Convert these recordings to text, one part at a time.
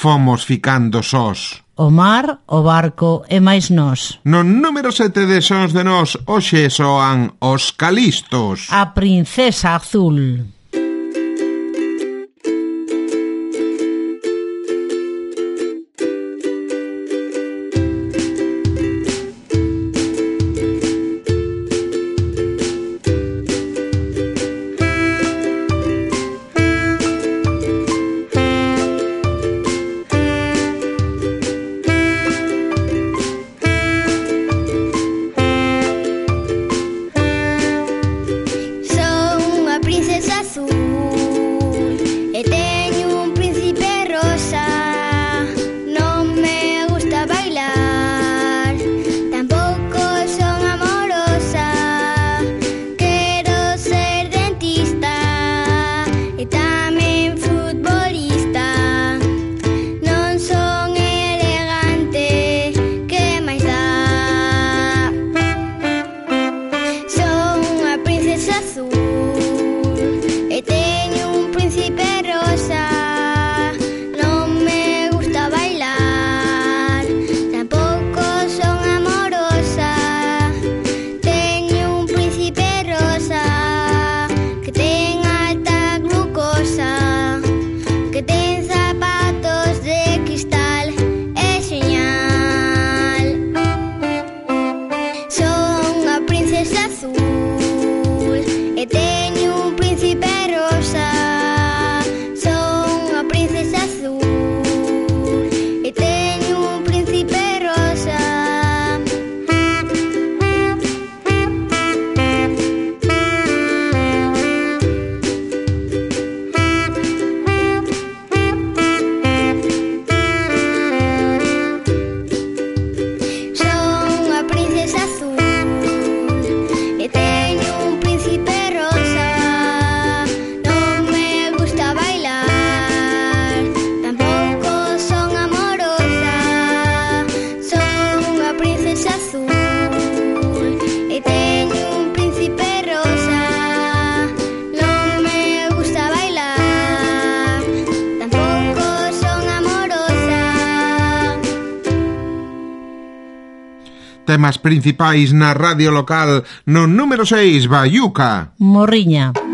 Fomos ficando sós. O mar, o barco e máis nós. No número 7 de Sons de Nós, hoxe soan os calistos. A princesa azul. temas principais na radio local no número 6, Bayuca. Morriña.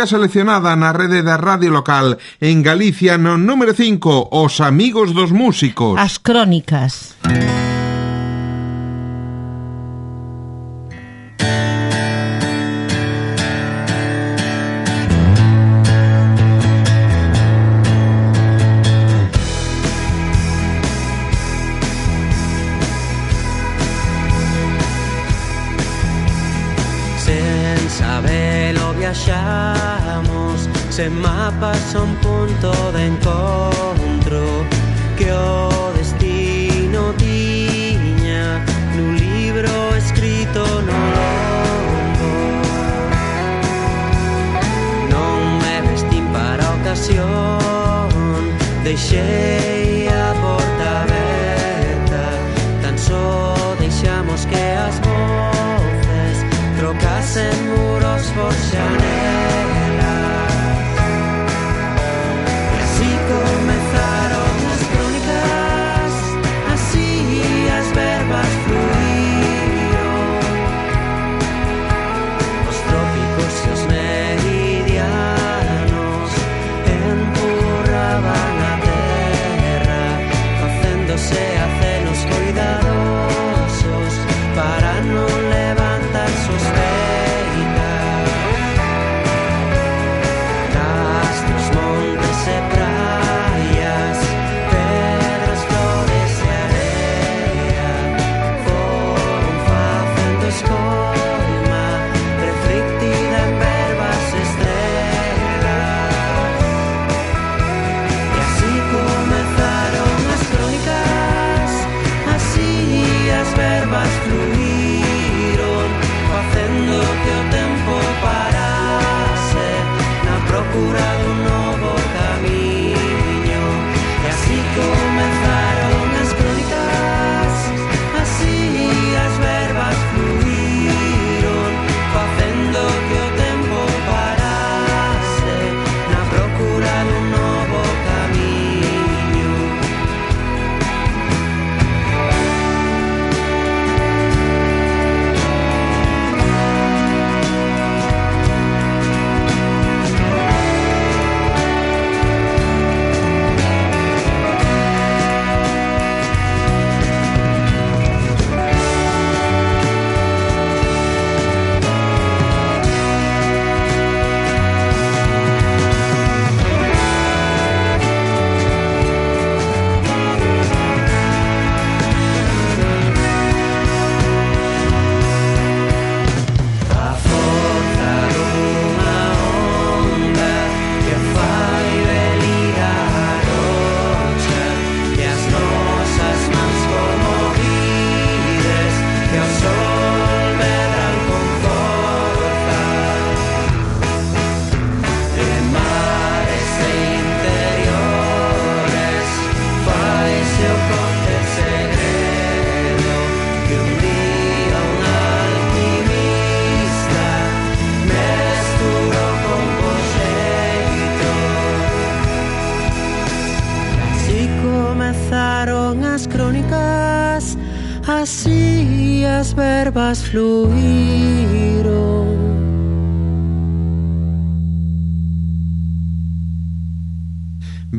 Música seleccionada na rede da radio local en Galicia no número 5, Os Amigos dos Músicos. As crónicas. Ese mapa son punto de encontro que o destino tiña nun libro escrito no longo. Non me vestín para a ocasión, deixei a porta aberta, tan só deixamos que as voces trocasen muros forxados.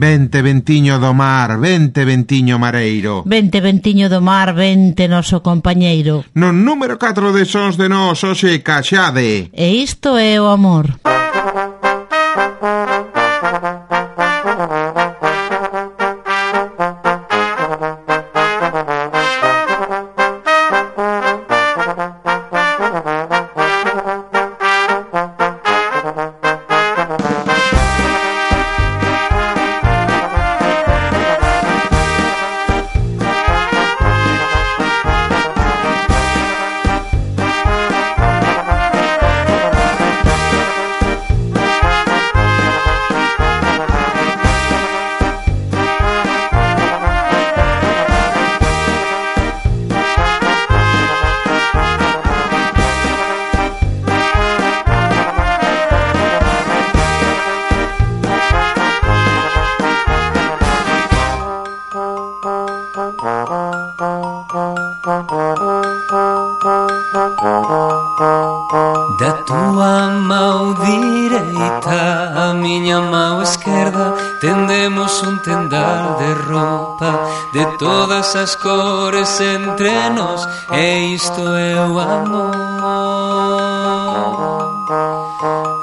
Vente, ventiño do mar, vente, ventiño mareiro. Vente, ventiño do mar, vente, noso compañeiro. No número 4 de Sons de Nós, hoxe, caxade. E isto é o amor. Música esas cores entre nos e isto é o amor.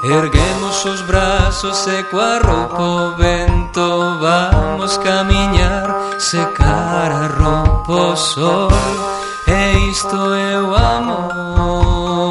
Erguemos os brazos e coa roupa o vento vamos camiñar secar a roupa o sol e isto é o amor.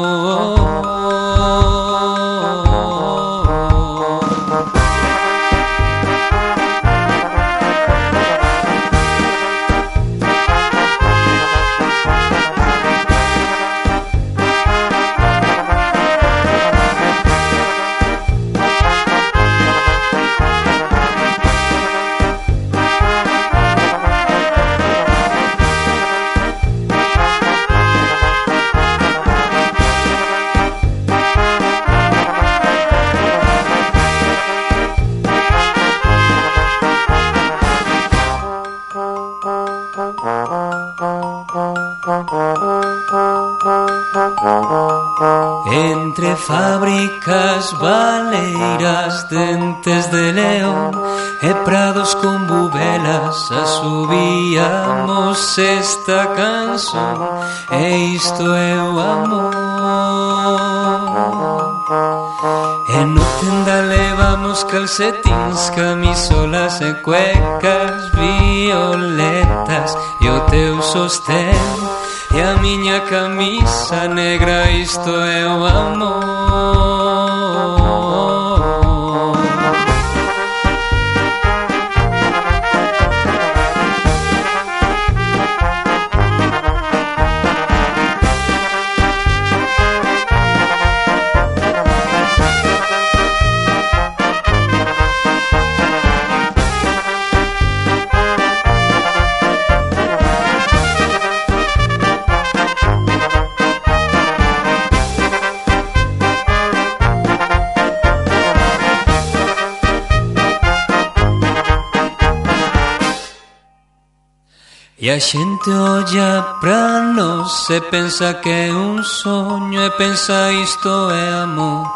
fábricas, valeiras, dentes de león, e prados con bubelas, a subíamos esta canción, e isto é o amor. E no tenda levamos calcetins, camisolas e cuecas violetas, e o teu sostén miña camisa negra isto é o amor. A xente olla pra nos e pensa que é un soño e pensa isto é amor.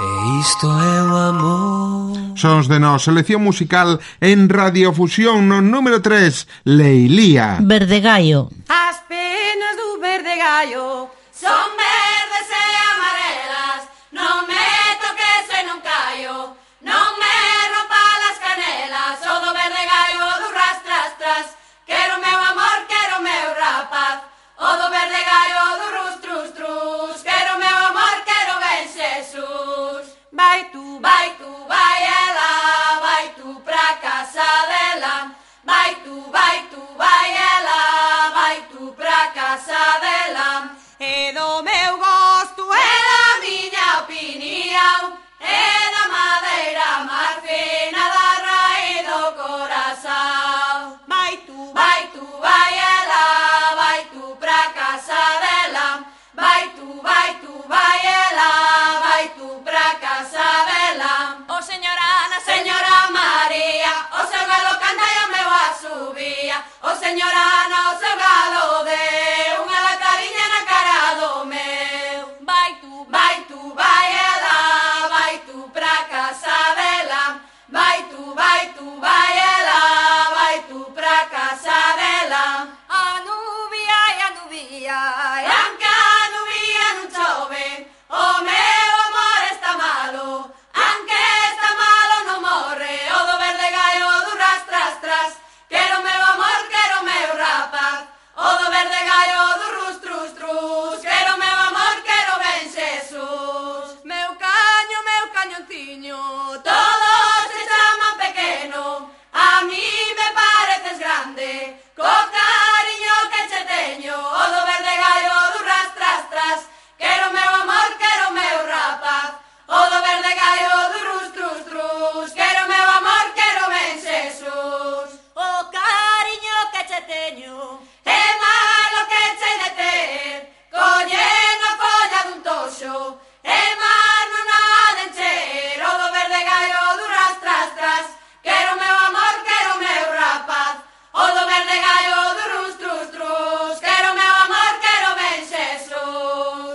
E isto é o amor. Sons de nós, selección musical en Radiofusión no número 3, Leilía. Verdegallo. As penas do verdegallo son verdegallo.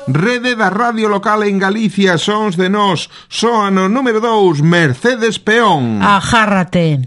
Rede da Radio Local en Galicia Sons de Nós Soa no número 2 Mercedes Peón. Agárrate Agárrate.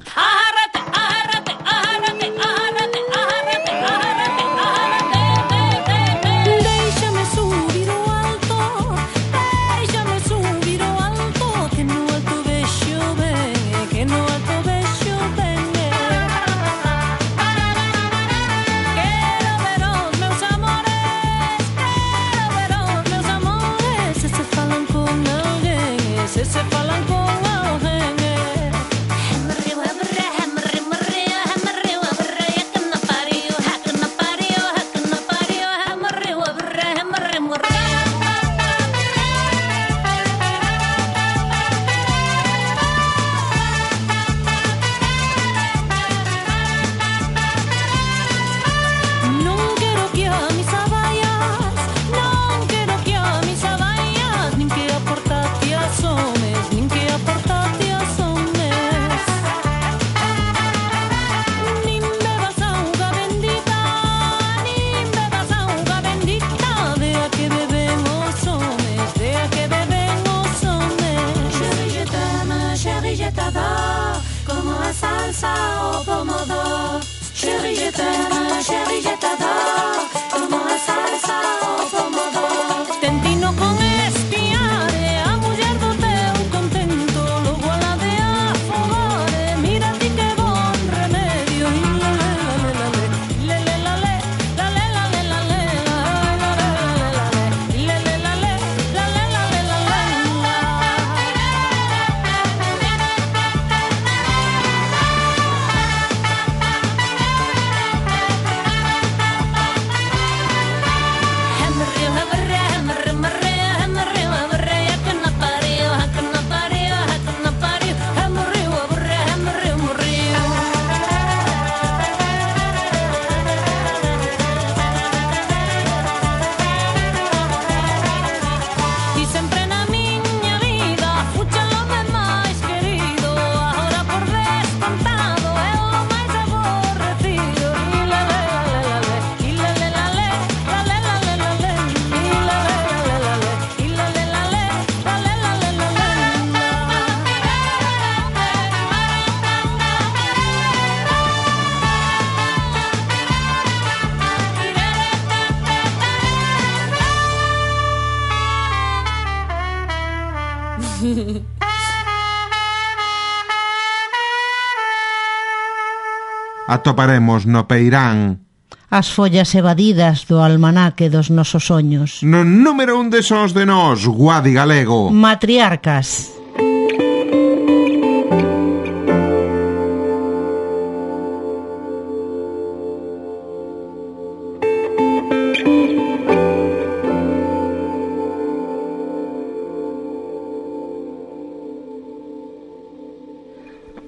atoparemos no Peirán as follas evadidas do almanaque dos nosos soños. No número un de sós de nós, Guadi Galego. Matriarcas.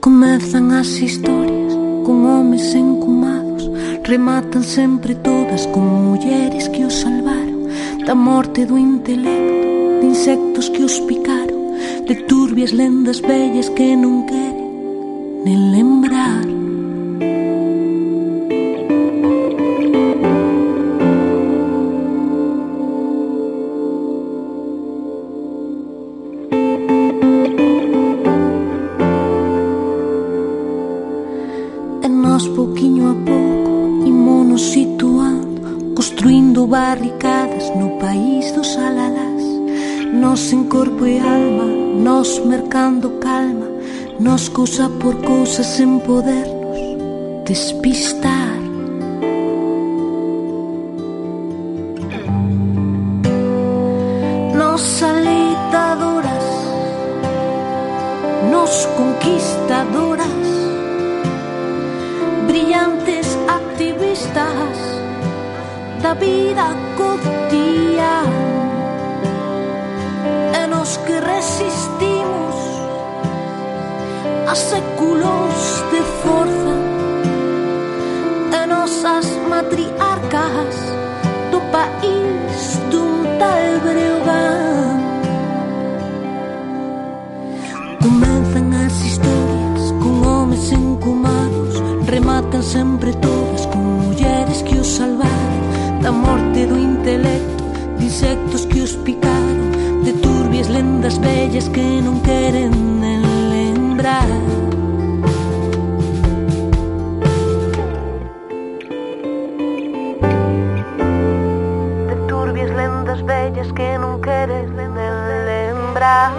Comezan as historias con homes encumados Rematan sempre todas con mulleres que os salvaron Da morte do intelecto, de insectos que os picaron De turbias lendas bellas que non queren nen lembrar. pouquiño a pouco imonos situando construindo barricadas no país dos alalás nos en corpo e alma nos mercando calma nos cousa por cousa sen podernos despistar. Da vida cotidiana e nos que resistimos a séculos de forza e nosas matriarcas do país dun tal Breogán Comenzan as historias con homes encumados Rematan sempre todas con mulleres que os salvaron Da morte do intelecto De insectos que os picaron De turbias lendas vellas que non queren nen lembrar. De turbias lendas vellas que non queren lembrar